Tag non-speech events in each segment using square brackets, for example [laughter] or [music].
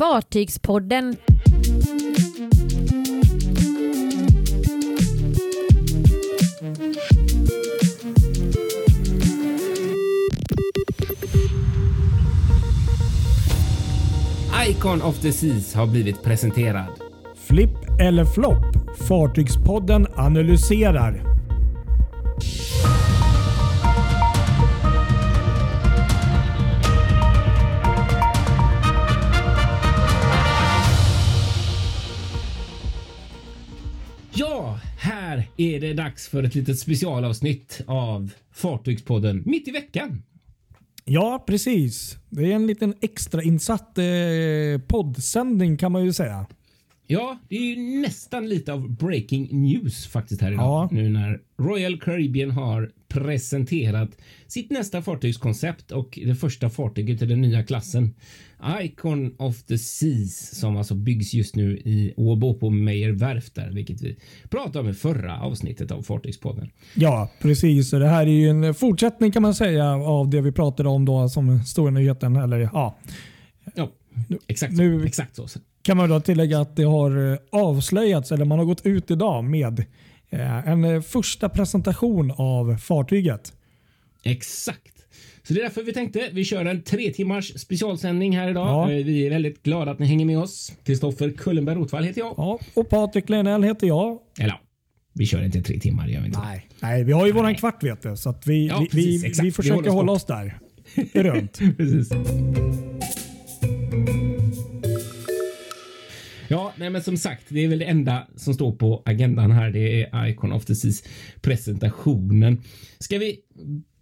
Fartygspodden. Icon of the Seas har blivit presenterad. Flipp eller flopp? Fartygspodden analyserar. Är det dags för ett litet specialavsnitt av Fartygspodden mitt i veckan. Ja, precis. Det är en liten extrainsatt eh, poddsändning kan man ju säga. Ja, det är ju nästan lite av breaking news faktiskt här idag. Ja. Nu när Royal Caribbean har presenterat sitt nästa fartygskoncept och det första fartyget i den nya klassen. Icon of the Seas som alltså byggs just nu i Åbo på Meyer Werft där, vilket vi pratade om i förra avsnittet av Fartygspodden. Ja, precis. Och det här är ju en fortsättning kan man säga av det vi pratade om då som stora nyheten. Eller ja, Ja, exakt, nu- så, exakt så. Kan man då tillägga att det har eh, avslöjats, eller man har gått ut idag med eh, en eh, första presentation av fartyget. Exakt. Så det är därför vi tänkte vi kör en tre timmars specialsändning här idag. Ja. Vi är väldigt glada att ni hänger med oss. Kristoffer Kullenberg Rotvall heter jag. Ja, och Patrik Lenell heter jag. Eller ja, vi kör inte tre timmar, gör vi inte. Nej, nej vi har ju våran kvart vet du. Så att vi, Ja, vi, precis, vi, vi Vi försöker oss hålla oss där. Det är runt. [laughs] Precis. Ja, nej, men som sagt, det är väl det enda som står på agendan här. Det är Icon of the Seas presentationen. Ska vi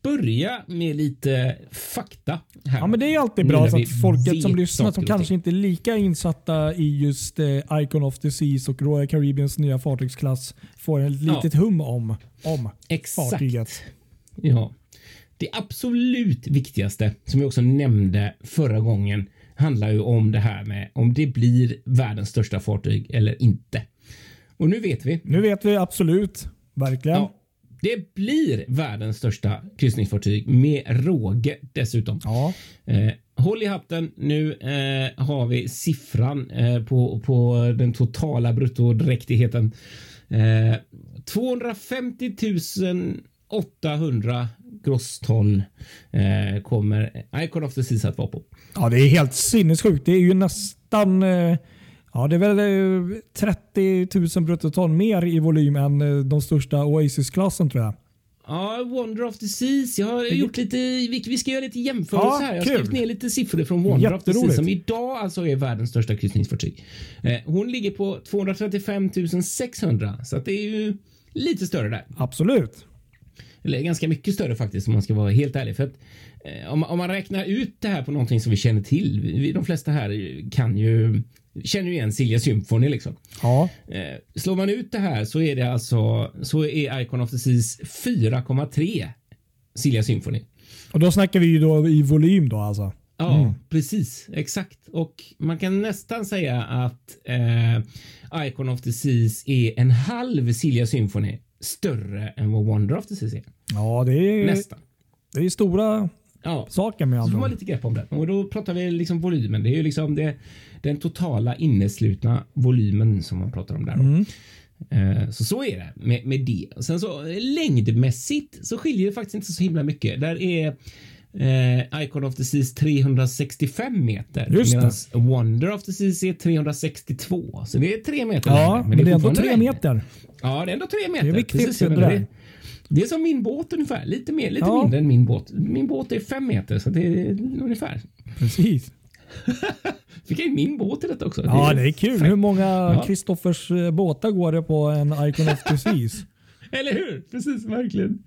börja med lite fakta? Här? Ja, men det är alltid bra så vi att folket som lyssnar som kanske inte är lika insatta i just eh, Icon of the Seas och Royal Caribbeans nya fartygsklass får ett litet hum om, om Exakt. fartyget. Ja. Det absolut viktigaste som jag också nämnde förra gången handlar ju om det här med om det blir världens största fartyg eller inte. Och nu vet vi. Nu vet vi absolut. Verkligen. Ja, det blir världens största kryssningsfartyg med råge dessutom. Ja. Eh, håll i hatten. Nu eh, har vi siffran eh, på, på den totala bruttodräktigheten. Eh, 250 800 grosston eh, kommer Icon of the Seas att vara på. ja, det är helt sinnessjukt. Det är ju nästan eh, Ja, det är väl eh, 30 000 bruttoton mer i volym än eh, de största Oasis-klassen tror jag. Ja, Wonder of the Seas. Jag har gjort lite, vi, ska göra lite jämförelser Ja, här. Jag har kul. skrivit ner lite siffror från Wonder of the Seas som idag alltså är världens största kryssningsfartyg. Eh, hon ligger på 235 600 så det är ju lite större där. Absolut. Eller ganska mycket större faktiskt om man ska vara helt ärlig. För att, eh, om, om man räknar ut det här på någonting som vi känner till. Vi, de flesta här kan ju känner ju igen Silja Symphony liksom. Ja. Eh, slår man ut det här så är det alltså så är Icon of the Seas 4,3 Silja Symphony. Och då snackar vi ju då i volym då alltså. Ja, precis. Exakt. Och man kan nästan säga att eh, Icon of the Seas är en halv Silja Symphony större än vad Wonder of the Seas är. Ja, det är, Nästan. det är stora Ja. saker med Så får andra man lite grepp om det. Och då pratar vi liksom volymen. Det är ju liksom det, den totala inneslutna volymen som man pratar om där. Mm. Eh, Så så är det med, med det. Sen så eh, längdmässigt så skiljer det faktiskt inte så himla mycket. Där är eh, Icon of the Seas 365 meter. Just det. Medan Wonder of the Seas är 362. Så det är tre meter Ja, längre, men det är ändå tre längre. meter. Ja, det är ändå tre meter. Det är viktigt, Precis, det där. det, det är som min båt ungefär. Lite, mer, lite Ja. mindre än min båt. Min båt är fem meter, så det är ungefär. Precis. [laughs] Fick jag in min båt i detta också? Ja, det är kul. fräckt. Hur många Ja. Kristoffers eh, båtar går det på en Icon of the Seas? [laughs] Eller hur? Precis, verkligen.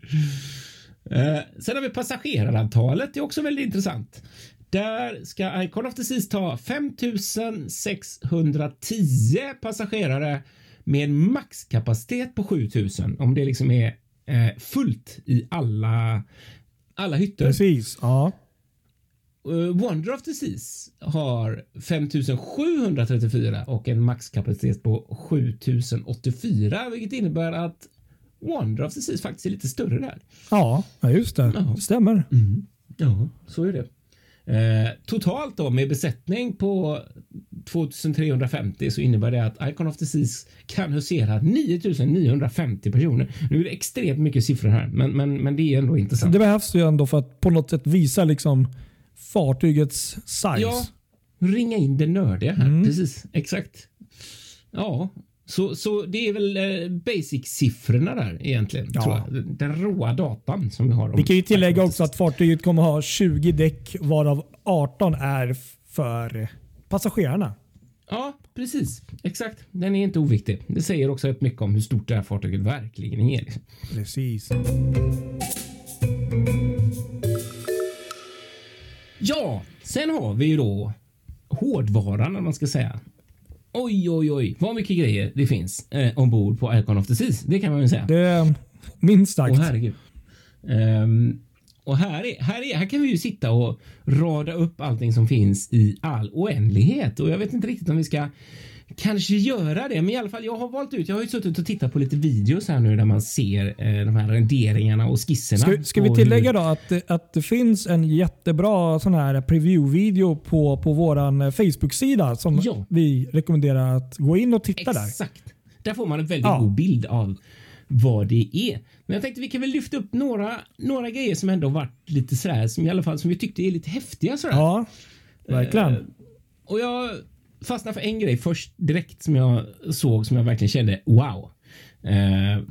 Eh, sen har vi passagerarantalet. Det är också väldigt intressant. Där ska Icon of the Seas ta 5610 passagerare med en maxkapacitet på 7000 om det liksom är eh, fullt i alla, alla hytter. Precis. Ja. Eh, Wonder of the Seas har 5734 och en maxkapacitet på 7084, vilket innebär att Wonder of the Seas faktiskt är lite större där. Ja, just det. Ja. Det stämmer. Ja, så är det. Eh, totalt då med besättning på 2350 så innebär det att Icon of the Seas kan husera 9950 personer. Nu är det extremt mycket siffror här, men, men, men det är ändå intressant. Det behövs ju ändå för att på något sätt visa liksom fartygets size. Ja, ringa in det nördiga här. Mm. Precis, exakt. Ja, så, så det är väl eh, basic-siffrorna där egentligen. Ja. Tror jag. Den råa datan som vi har. Vi kan ju tillägga också att fartyget kommer ha 20 däck varav 18 är för passagerarna. Ja, precis. Exakt. Den är inte oviktig. Det säger också rätt mycket om hur stort det här fartyget verkligen är. Precis. Ja, sen har vi ju då hårdvaran om man ska säga. Oj, oj, oj, vad mycket grejer det finns eh, ombord på Icon of the Seas. Det kan man väl säga. Det är minst sagt. Åh, herregud. Um, och här, är, här, är, här kan vi ju sitta och rada upp allting som finns i all oändlighet och jag vet inte riktigt om vi ska kanske göra det, men i alla fall jag har valt ut. Jag har ju suttit och tittat på lite videos här nu där man ser eh, de här renderingarna och skisserna. Ska, ska vi tillägga då att, att det finns en jättebra sån här preview-video på, på våran eh, Facebook-sida som ja. vi rekommenderar att gå in och titta Exakt. där. Exakt. Där får man en väldigt ja. god bild av vad det är. Men jag tänkte vi kan väl lyfta upp några, några grejer som ändå varit lite sådär som i alla fall som vi tyckte är lite häftiga sådär. Ja, verkligen. Uh, och jag fastnade för en grej först direkt som jag såg som jag verkligen kände wow. Eh,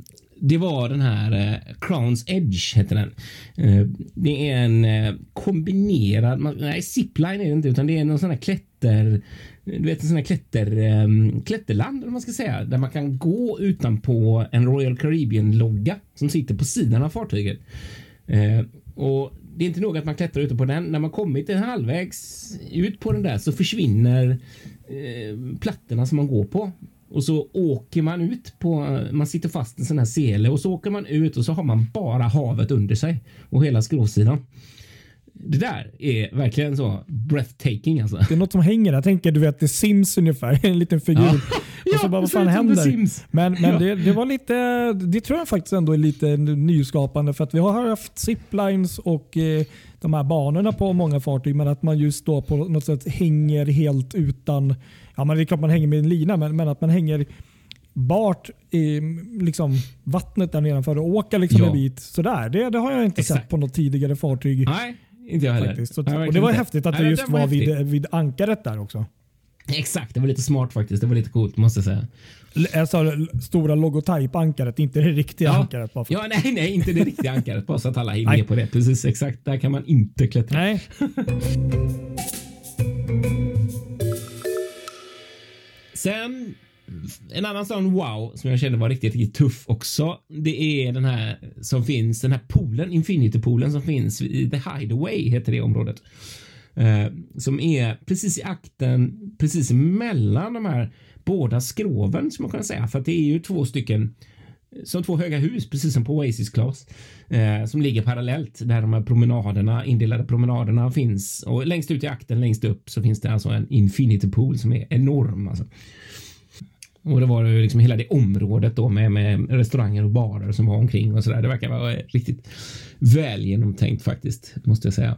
det var den här eh, Crowns Edge heter den. Eh, det är en eh, kombinerad, nej zipline är det inte utan det är någon sån här klätter du vet en sån här klätter, eh, klätterland eller man ska säga där man kan gå utanpå en Royal Caribbean logga som sitter på sidan av fartyget. Eh, och det är inte nog att man klättrar ute på den. När man kommit en halvvägs ut på den där så försvinner uh, plattorna som man går på och så åker man ut på. Man sitter fast i en sån här sele och så åker man ut och så har man bara havet under sig och hela skrovsidan. Det där är verkligen så breathtaking alltså. Det är något som hänger. Jag tänker du vet The Sims ungefär. [laughs] En liten figur. Ja. Och så bara vad fan händer? Men, men ja. det, det, var lite, det tror jag faktiskt ändå är lite nyskapande för att vi har haft ziplines och eh, de här banorna på många fartyg men att man just då på något sätt hänger helt utan, ja men det är klart man hänger med en lina men, men att man hänger bart i liksom, vattnet där nedanför och åker liksom ja. en bit sådär. Det, det har jag inte Exakt. sett på något tidigare fartyg. Nej, inte jag heller. Så, och det var häftigt att det just var, var vid, vid ankaret där också. Exakt, det var lite smart faktiskt. Det var lite coolt måste jag säga. Jag sa stora logotyp-ankaret, inte det riktiga ja. ankaret. Bara för. Ja, nej, nej, inte det riktiga ankaret. Bara så att alla med på det. Precis, exakt. Där kan man inte klättra. Nej. [laughs] Sen en annan sån wow som jag kände var riktigt, riktigt tuff också. Det är den här som finns, den här poolen, Infinity-poolen som finns i The Hideaway heter det området. Eh, som är precis i akten, precis mellan de här båda skroven som man kan säga. För att det är ju två stycken som två höga hus, precis som på Oasis Class, eh, som ligger parallellt där de här promenaderna, indelade promenaderna finns och längst ut i akten längst upp så finns det alltså en Infinity Pool som är enorm. Alltså. Och det var ju liksom hela det området då med, med restauranger och barer som var omkring och så där. Det verkar vara riktigt väl genomtänkt faktiskt, måste jag säga.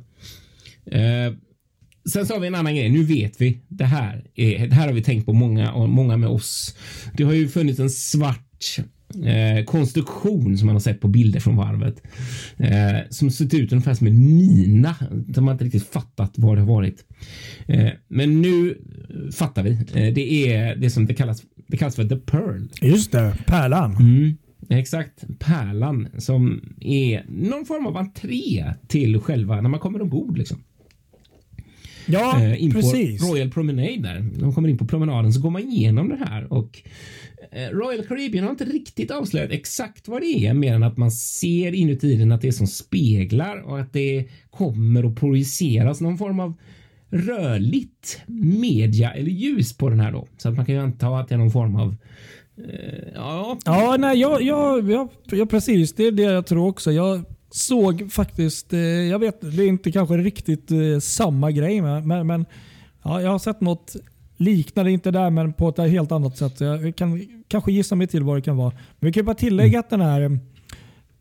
Eh, sen så har vi en annan grej. Nu vet vi det här. Är, det här har vi tänkt på många och många med oss. Det har ju funnits en svart eh, konstruktion som man har sett på bilder från varvet eh, som sett ut ungefär som en mina. De har inte riktigt fattat vad det har varit. Eh, men nu fattar vi. Eh, det är det som det kallas det kallas för The Pearl. Just det, pärlan. Mm, exakt, pärlan som är någon form av entré till själva när man kommer ombord. Liksom. Ja, eh, in precis. På Royal Promenade där. Man kommer in på promenaden så går man igenom det här och eh, Royal Caribbean har inte riktigt avslöjat exakt vad det är mer än att man ser inuti den att det är som speglar och att det kommer att projiceras någon form av rörligt media eller ljus på den här då. Så att man kan ju anta att det är någon form av eh, ja. Ja, nej, jag, jag, jag, jag, precis. Det är det jag tror också. Jag såg faktiskt, eh, jag vet det är inte kanske riktigt eh, samma grej men, men ja, jag har sett något liknande, inte där men på ett helt annat sätt. Jag kan kanske gissa mig till vad det kan vara. Men vi kan bara tillägga att den här eh,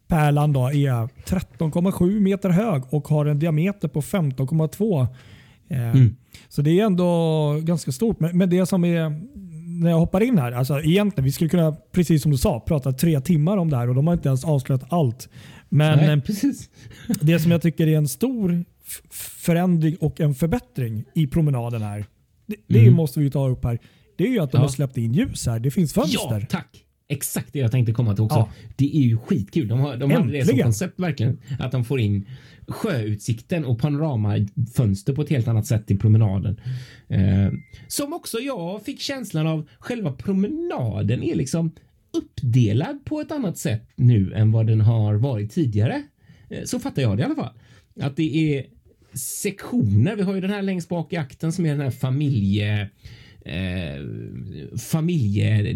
pärlan då är 13,7 meter hög och har en diameter på 15,2 Eh, mm. Så det är ändå ganska stort. Men det som är när jag hoppar in här, alltså egentligen, vi skulle kunna, precis som du sa, prata tre timmar om det här och de har inte ens avslöjat allt. Men Nej, precis. [laughs] det som jag tycker är en stor förändring och en förbättring i promenaden här, det, det mm. måste vi ta upp här, det är ju att de ja. har släppt in ljus här. Det finns fönster. Ja, tack. Exakt det jag tänkte komma till också. Ja. Det är ju skitkul. De har, de har det som koncept verkligen. Att de får in sjöutsikten och panoramafönster på ett helt annat sätt i promenaden. Eh, som också jag fick känslan av själva promenaden är liksom uppdelad på ett annat sätt nu än vad den har varit tidigare. Eh, så fattar jag det i alla fall. Att det är sektioner. Vi har ju den här längst bak i akten som är den här familje eh, familje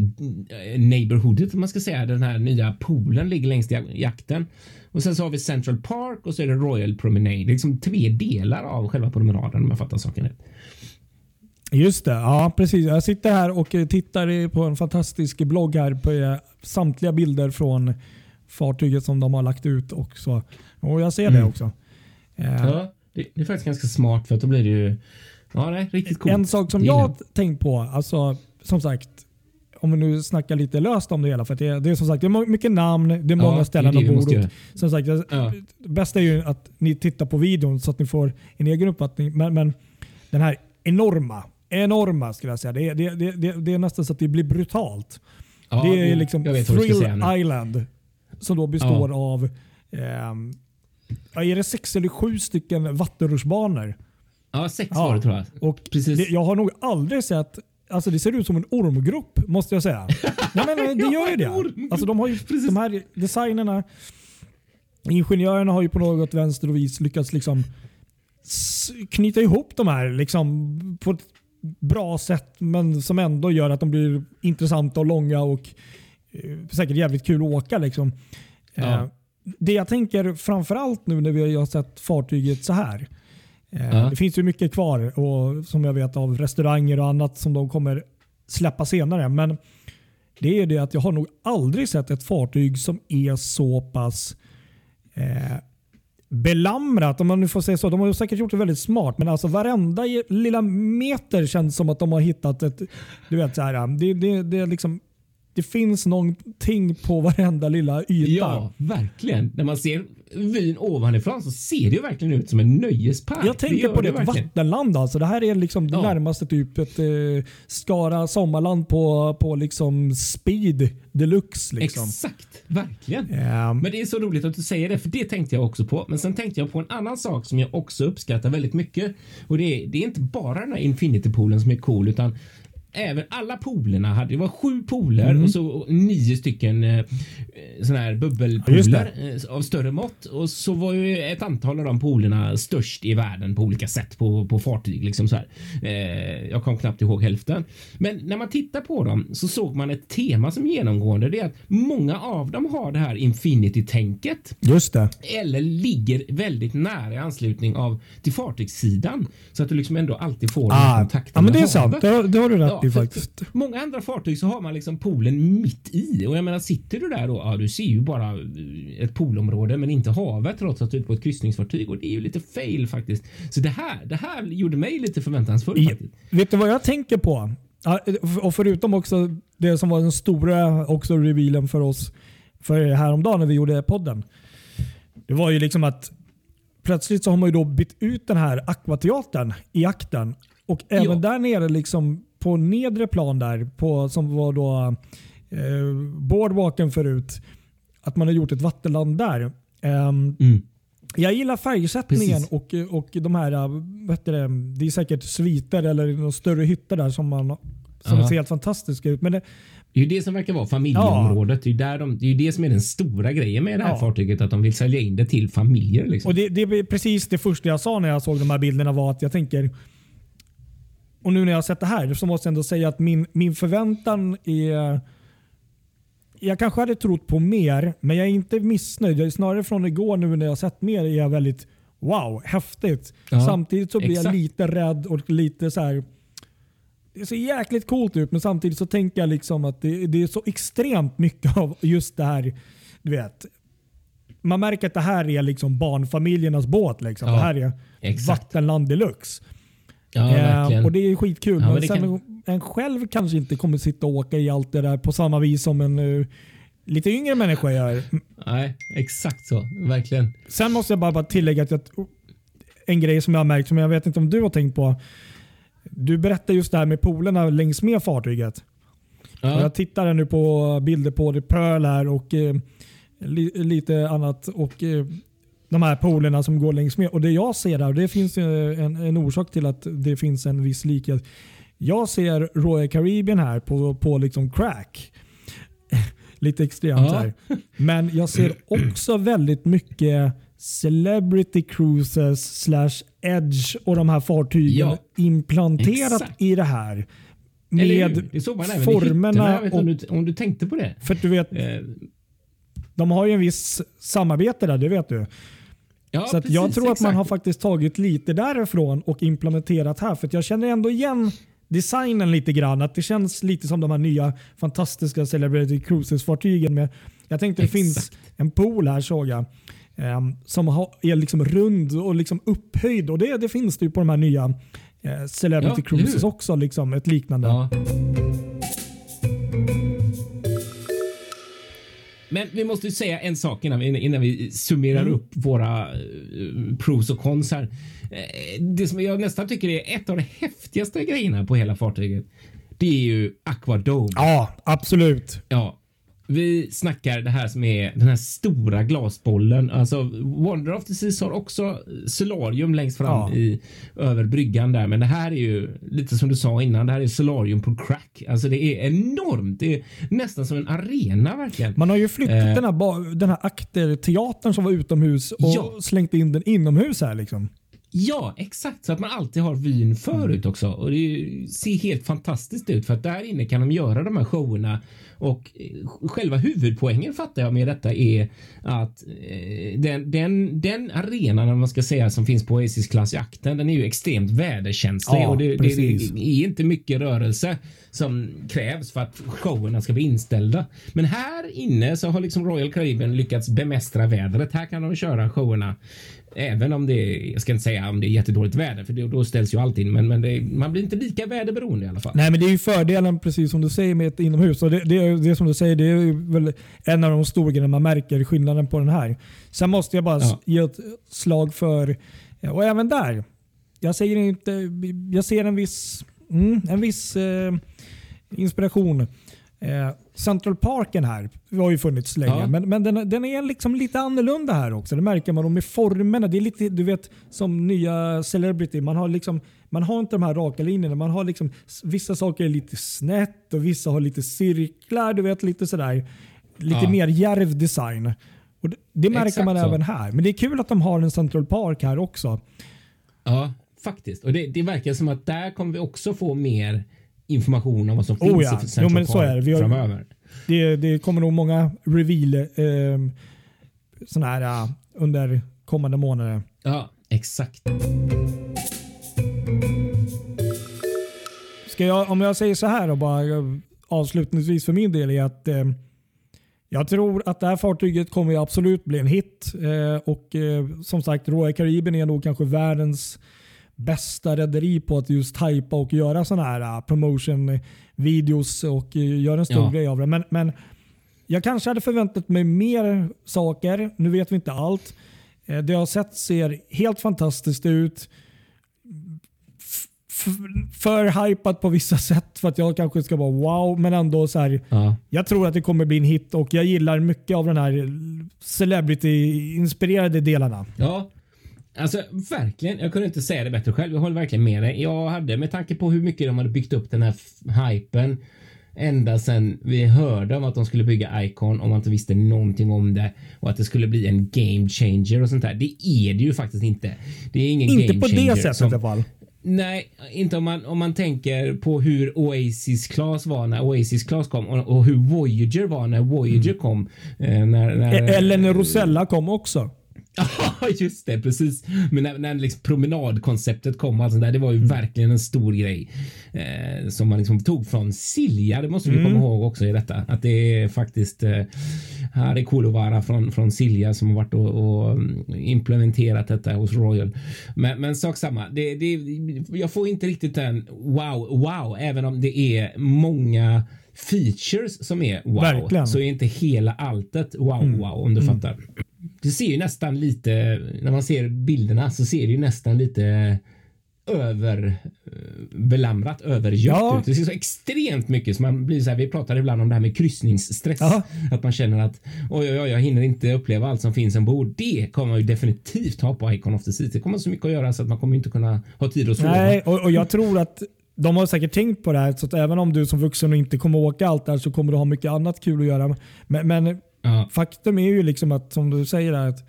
neighborhoodet om man ska säga. Den här nya poolen ligger längst i jakten och sen så har vi Central Park och så är det Royal Promenade. Det är liksom tre delar av själva promenaden om jag fattar saken rätt. Just det, ja precis. Jag sitter här och tittar på en fantastisk blogg här på eh, samtliga bilder från fartyget som de har lagt ut också. Och jag ser mm. det också. Ja, det, det är faktiskt ganska smart för att då blir det ju Ja, nej, riktigt coolt. En sak som jag har tänkt på, alltså som sagt, om vi nu snackar lite löst om det hela. För det, det, är som sagt det är mycket namn, det är många ja, ställen de bor. Som sagt, ja. Det bästa är ju att ni tittar på videon så att ni får en egen uppfattning. Men, men den här enorma, enorma skulle jag säga. Det är, det, det, det är nästan så att det blir brutalt. Ja, det är liksom Thrill Island som då består av eh, är det sex eller sju stycken vattenrutschbanor. Ja, sex ja. var det tror jag. Och Precis. Det, jag har nog aldrig sett Alltså det ser ut som en ormgrop måste jag säga. Nej, men [laughs] det gör ju det. Alltså de, har ju, de här designerna, ingenjörerna har ju på något vänster och vis lyckats liksom knyta ihop de här liksom på ett bra sätt men som ändå gör att de blir intressanta och långa och eh, säkert jävligt kul att åka. Liksom. Ja. Eh, det jag tänker framförallt nu när vi har sett fartyget så här Uh. Det finns ju mycket kvar och som jag vet av restauranger och annat som de kommer släppa senare. Men det är det att jag har nog aldrig sett ett fartyg som är så pass eh, belamrat. Om man nu får säga så. De har säkert gjort det väldigt smart. Men alltså varenda lilla meter känns som att de har hittat ett... Du vet, så här, det, det, det är liksom det finns någonting på varenda lilla yta. Ja, verkligen. När man ser vyn ovanifrån så ser det ju verkligen ut som en nöjespark. Jag tänker det på det, det vattenland alltså. Det här är liksom ja. det närmaste typ ett eh, Skara sommarland på, på liksom speed deluxe. Liksom. Exakt, verkligen. Um. Men det är så roligt att du säger det, för det tänkte jag också på. Men sen tänkte jag på en annan sak som jag också uppskattar väldigt mycket. Och det är, det är inte bara den här Infinity-poolen som är cool, utan även alla polerna hade, det var sju poler mm. och så nio stycken eh, såna här bubbelpooler eh, av större mått och så var ju ett antal av de polerna störst i världen på olika sätt på, på fartyg liksom så här. Eh, jag kom knappt ihåg hälften. Men när man tittar på dem så såg man ett tema som genomgående. Det är att många av dem har det här infinity tänket. Just det. Eller ligger väldigt nära i anslutning av till fartygssidan så att du liksom ändå alltid får ah, kontakten. Ja, men det är sant. Det har, det har du rätt ja, i faktiskt. Många andra fartyg så har man liksom poolen mitt i och jag menar sitter du där då? Ja, du ser ju bara eh, ett poolområde, men inte havet trots att du är på ett kryssningsfartyg och det är ju lite fail faktiskt. Så det här, det här gjorde mig lite förväntansfull. Ja. Vet du vad jag tänker på? Och förutom också det som var den stora också revealen för oss för häromdagen när vi gjorde podden. Det var ju liksom att plötsligt så har man ju då bytt ut den här akvateatern i akten. Och även ja. där nere liksom på nedre plan där, på, som var då eh, boardwalken förut, att man har gjort ett vattenland där. Um, mm. Jag gillar färgsättningen och, och de här, eh, vet det, det är säkert sviter eller större hytter där som, man, som ser helt fantastiska ut. Men det, det är ju det som verkar vara familjeområdet. Ja. Det, är där de, det är ju det som är den stora grejen med det här ja. fartyget. Att de vill sälja in det till familjer. Liksom. Och det, det är precis det första jag sa när jag såg de här bilderna var att jag tänker och nu när jag har sett det här så måste jag ändå säga att min, min förväntan är... Jag kanske hade trott på mer, men jag är inte missnöjd. Jag är snarare från igår nu när jag har sett mer är jag väldigt wow, häftigt. Ja, samtidigt så blir exakt. jag lite rädd och lite så här. Det ser jäkligt coolt ut men samtidigt så tänker jag liksom att det, det är så extremt mycket av just det här. Du vet, man märker att det här är liksom barnfamiljernas båt. Liksom. Ja, det här är exakt. vattenland deluxe. Ja, eh, och det är skitkul. Ja, men sen kan... en själv kanske inte kommer sitta och åka i allt det där på samma vis som en uh, lite yngre människa gör. [laughs] Nej, exakt så. Verkligen. Sen måste jag bara, bara tillägga att jag, en grej som jag har märkt, som jag vet inte om du har tänkt på. Du berättar just det här med polerna längs med fartyget. Ja. Jag tittar nu på bilder på The Pearl här och eh, li, lite annat. och eh, De här polerna som går längs med. Och Det jag ser där, det finns en, en orsak till att det finns en viss likhet. Jag ser Royal Caribbean här på, på liksom crack. [laughs] lite extremt ja. här. Men jag ser [clears throat] också väldigt mycket Celebrity Cruises slash Edge och de här fartygen ja, implanterat exakt. i det här. Med det såg man även formerna. Och, om, du, om du tänkte på det. För du vet, eh. De har ju en viss samarbete där, det vet du. Ja, så precis, jag tror att man har faktiskt tagit lite därifrån och implementerat här. För jag känner ändå igen designen lite grann. Att det känns lite som de här nya fantastiska Celebrity Cruises-fartygen. Jag tänkte det finns en pool här såg jag. Um, som har, är liksom rund och liksom upphöjd. Och det, det finns det ju på de här nya eh, Celebrity ja, Cruises också. Liksom, ett liknande. Ja. Men vi måste säga en sak innan vi, innan vi summerar mm. upp våra uh, pros och cons här. Uh, det som jag nästan tycker är ett av de häftigaste grejerna på hela fartyget. Det är ju Aquadome. Ja, absolut. Ja, vi snackar det här som är den här stora glasbollen. Alltså Wonder of the Seas har också solarium längst fram ja. i över bryggan där. Men det här är ju lite som du sa innan. Det här är solarium på crack. Alltså det är enormt. Det är nästan som en arena verkligen. Man har ju flyttat eh. den här, den här akterteatern som var utomhus och ja. slängt in den inomhus här liksom. Ja, exakt så att man alltid har vyn förut mm. också och det ser helt fantastiskt ut för att där inne kan de göra de här showerna och själva huvudpoängen fattar jag med detta är att eh, den, den, den arenan, om man ska säga, som finns på Oasis klass i akten, den är ju extremt väderkänslig ja, och det, det, det, är inte mycket rörelse som krävs för att showerna ska bli inställda. Men här inne så har liksom Royal Caribbean lyckats bemästra vädret. Här kan de köra showerna Även om det är, jag ska inte säga om det är jättedåligt väder för då ställs ju allt in. Men, men är, man blir inte lika väderberoende i alla fall. Nej, men det är ju fördelen precis som du säger med ett inomhus. Och det, det, det som du säger, det är väl en av de stora grejerna man märker skillnaden på den här. Sen måste jag bara ja. ge ett slag för, och även där. Jag säger inte, jag ser en viss, mm, en viss eh, inspiration. Eh, Central Parken här har ju funnits länge, ja. men, men den, den, är liksom lite annorlunda här också. Det märker man. med formerna. Det är lite du vet som nya Celebrity. Man har, liksom, man har inte de här raka linjerna. Man har liksom, vissa saker är lite snett och vissa har lite cirklar. Du vet lite sådär. Lite ja. mer djärv design. Och det, det märker Exakt man så. även här. Men det är kul att de har en Central Park här också. Ja, faktiskt. Och det, det verkar som att där kommer vi också få mer information om vad som oh finns ja. i Central jo, men så är det. Vi har, framöver. Det, det kommer nog många reveal eh, såna här uh, under kommande månader. Ja, exakt. Ska jag, om jag säger så här och bara avslutningsvis för min del är att eh, jag tror att det här fartyget kommer absolut bli en hit. Eh, och eh, som sagt, Royal Caribbean är nog kanske världens bästa rederi på att just hypa och göra sådana här uh, promotion-videos och uh, göra en stor ja. grej av det. Men, men jag kanske hade förväntat mig mer saker. Nu vet vi inte allt. Eh, det jag har sett ser helt fantastiskt ut. för hypat på vissa sätt för att jag kanske ska vara wow, men ändå så här. Ja. Jag tror att det kommer bli en hit och jag gillar mycket av den här celebrity-inspirerade delarna. Ja, Alltså verkligen, jag kunde inte säga det bättre själv. Jag håller verkligen med dig. Jag hade med tanke på hur mycket de hade byggt upp den här hypen ända sedan vi hörde om att de skulle bygga Icon och man inte visste någonting om det och att det skulle bli en game changer och sånt där. Det är det ju faktiskt inte. Det är ingen inte game changer. Inte på det sättet som, i alla fall. Nej, inte om man, om man tänker på hur Oasis Class var när Oasis Class kom och, och hur Voyager var när Voyager mm. kom. Eh, när, när, e- Eller när Rosella kom också. Ja, [laughs] just det. Precis. Men när, när liksom promenadkonceptet kom, alltså där, det var ju mm. verkligen en stor grej eh, som man liksom tog från Silja. Det måste vi mm. komma ihåg också i detta. Att det är faktiskt. Eh, Harry Kulovara från, från Silja som har varit och, och mm, implementerat detta hos Royal. Men, men sak samma. Det, det, jag får inte riktigt den wow, wow, även om det är många features som är wow. Verkligen. Så är inte hela alltet wow, mm. wow om du mm. fattar. Det ser ju nästan lite, när man ser bilderna så ser det ju nästan lite överbelamrat, eh, övergött ja. ut. Det ser så extremt mycket så man blir så här. Vi pratar ibland om det här med kryssningsstress. Ja. Att man känner att oj, oj, oj, jag hinner inte uppleva allt som finns ombord. Det kommer man ju definitivt ha på Icon of the Sea. Det kommer så mycket att göra så att man kommer inte kunna ha tid att sova. Nej, och, och jag tror att de har säkert tänkt på det här så att även om du som vuxen inte kommer åka allt där så kommer du ha mycket annat kul att göra. Men, men ja. faktum är ju liksom att som du säger att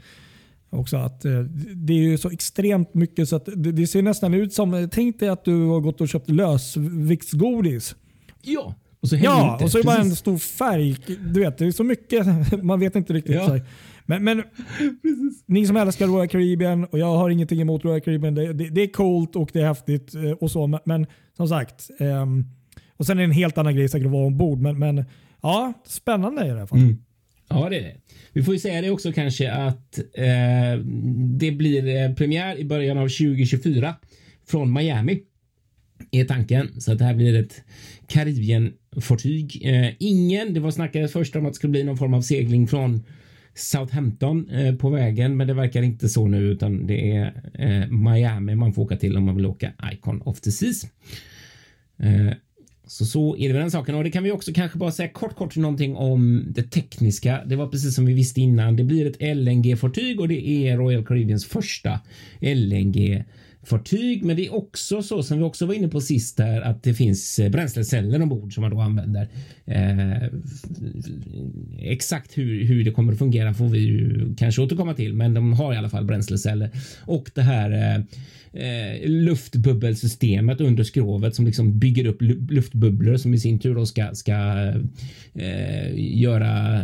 också att eh, det är ju så extremt mycket så att det, det ser nästan ut som, tänk dig att du har gått och köpt lösviktsgodis. Ja, och så Ja, och så är det bara en stor färg. Du vet, det är så mycket, [laughs] man vet inte riktigt. Ja. Men, men [laughs] ni som älskar Royal Caribbean och jag har ingenting emot Royal Caribbean. Det, det, det är coolt och det är häftigt eh, och så. Men, som sagt, um, och sen är det en helt annan grej säkert att vara ombord. Men, men ja, spännande i alla fall. Mm. Ja, det är det. Vi får ju säga det också kanske att eh, det blir eh, premiär i början av 2024 från Miami är tanken. Så att det här blir ett Karibien-fartyg. Eh, ingen, det var snackades först om att det skulle bli någon form av segling från Southampton eh, på vägen, men det verkar inte så nu utan det är eh, Miami man får åka till om man vill åka Icon of the Seas. Eh, så så är det med den saken och det kan vi också kanske bara säga kort kort någonting om det tekniska. Det var precis som vi visste innan. Det blir ett LNG fartyg och det är Royal Caribbeans första LNG fartyg. Men det är också så som vi också var inne på sist där att det finns eh, bränsleceller ombord som man då använder. Eh, exakt hur, hur det kommer att fungera får vi ju kanske återkomma till, men de har i alla fall bränsleceller och det här eh, eh, luftbubbelsystemet under skrovet som liksom bygger upp luftbubblor som i sin tur då ska, ska eh, göra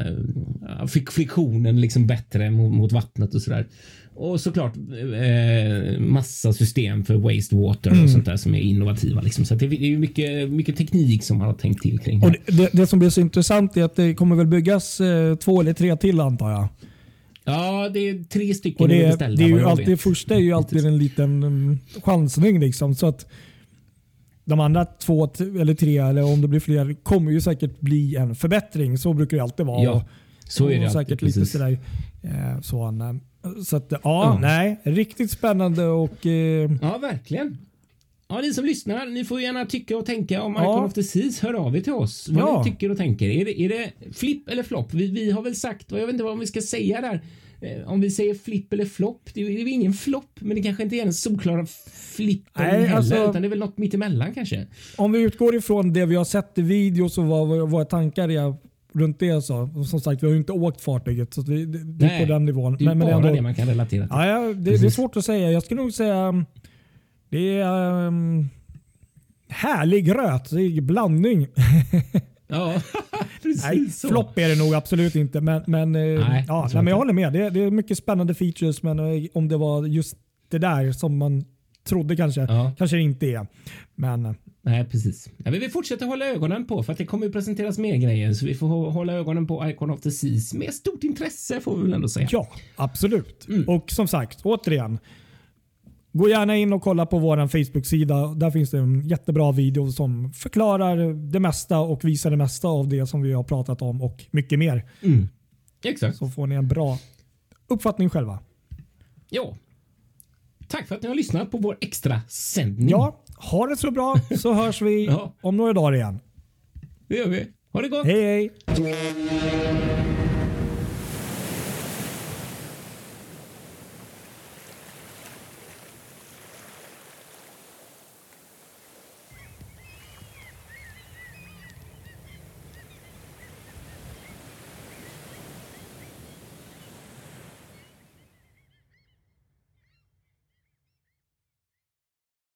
friktionen liksom bättre mot, mot vattnet och sådär. Och såklart eh, massa system för wastewater mm. och sånt där som är innovativa. Liksom. Så det är mycket, mycket teknik som man har tänkt till kring. Och det, det, som blir så intressant är att det kommer väl byggas eh, två eller tre till antar jag. Ja, det är tre stycken och det, beställda. Det, är ju alltid, det första är ju alltid en liten um, chansning. Liksom, så att de andra två eller tre, eller om det blir fler, kommer ju säkert bli en förbättring. Så brukar det alltid vara. Ja, så är det och säkert alltid, lite sådär, eh, så, så att, ja, mm. nej, riktigt spännande och... Eh, ja, verkligen. Ja, ni som lyssnar, ni får gärna tycka och tänka om ja. Icon of the Seas. Hör av er till oss vad ja. ni tycker och tänker. Är det, är det flipp eller flopp? Vi, vi har väl sagt, och jag vet inte vad vi ska säga där. Eh, om vi säger flipp eller flopp, det, är ingen flopp, men det kanske inte är den solklara flippen Nej, heller, alltså, utan det är väl något mittemellan kanske. Om vi utgår ifrån det vi har sett i videos och vad våra tankar är runt det så. Som sagt, vi har ju inte åkt fartyget så det, det, det är på den nivån. Det är men, bara men ändå, det man kan relatera till. Ja, det, det, är svårt att säga. Jag skulle nog säga det är um, härlig är blandning. [laughs] Ja, [laughs] precis Nej, så. Flopp är det nog absolut inte. Men, men, eh, nej, ja, nej, men jag håller med. Det, det, är mycket spännande features, men eh, om det var just det där som man trodde kanske, ja. kanske det inte är. Men, eh, Nej, precis. Ja, vi fortsätter hålla ögonen på för att det kommer att presenteras mer grejer så vi får hålla ögonen på Icon of the Seas med stort intresse får vi väl ändå säga. Ja, absolut. Mm. Och som sagt, återigen. Gå gärna in och kolla på vår Facebook-sida. Där finns det en jättebra video som förklarar det mesta och visar det mesta av det som vi har pratat om och mycket mer. Mm. Exakt. Så får ni en bra uppfattning själva. Ja. Tack för att ni har lyssnat på vår extra sändning. Ja, ha det så bra så [laughs] hörs vi ja. om några dagar igen. Det gör vi. Ha det gott. Hej hej.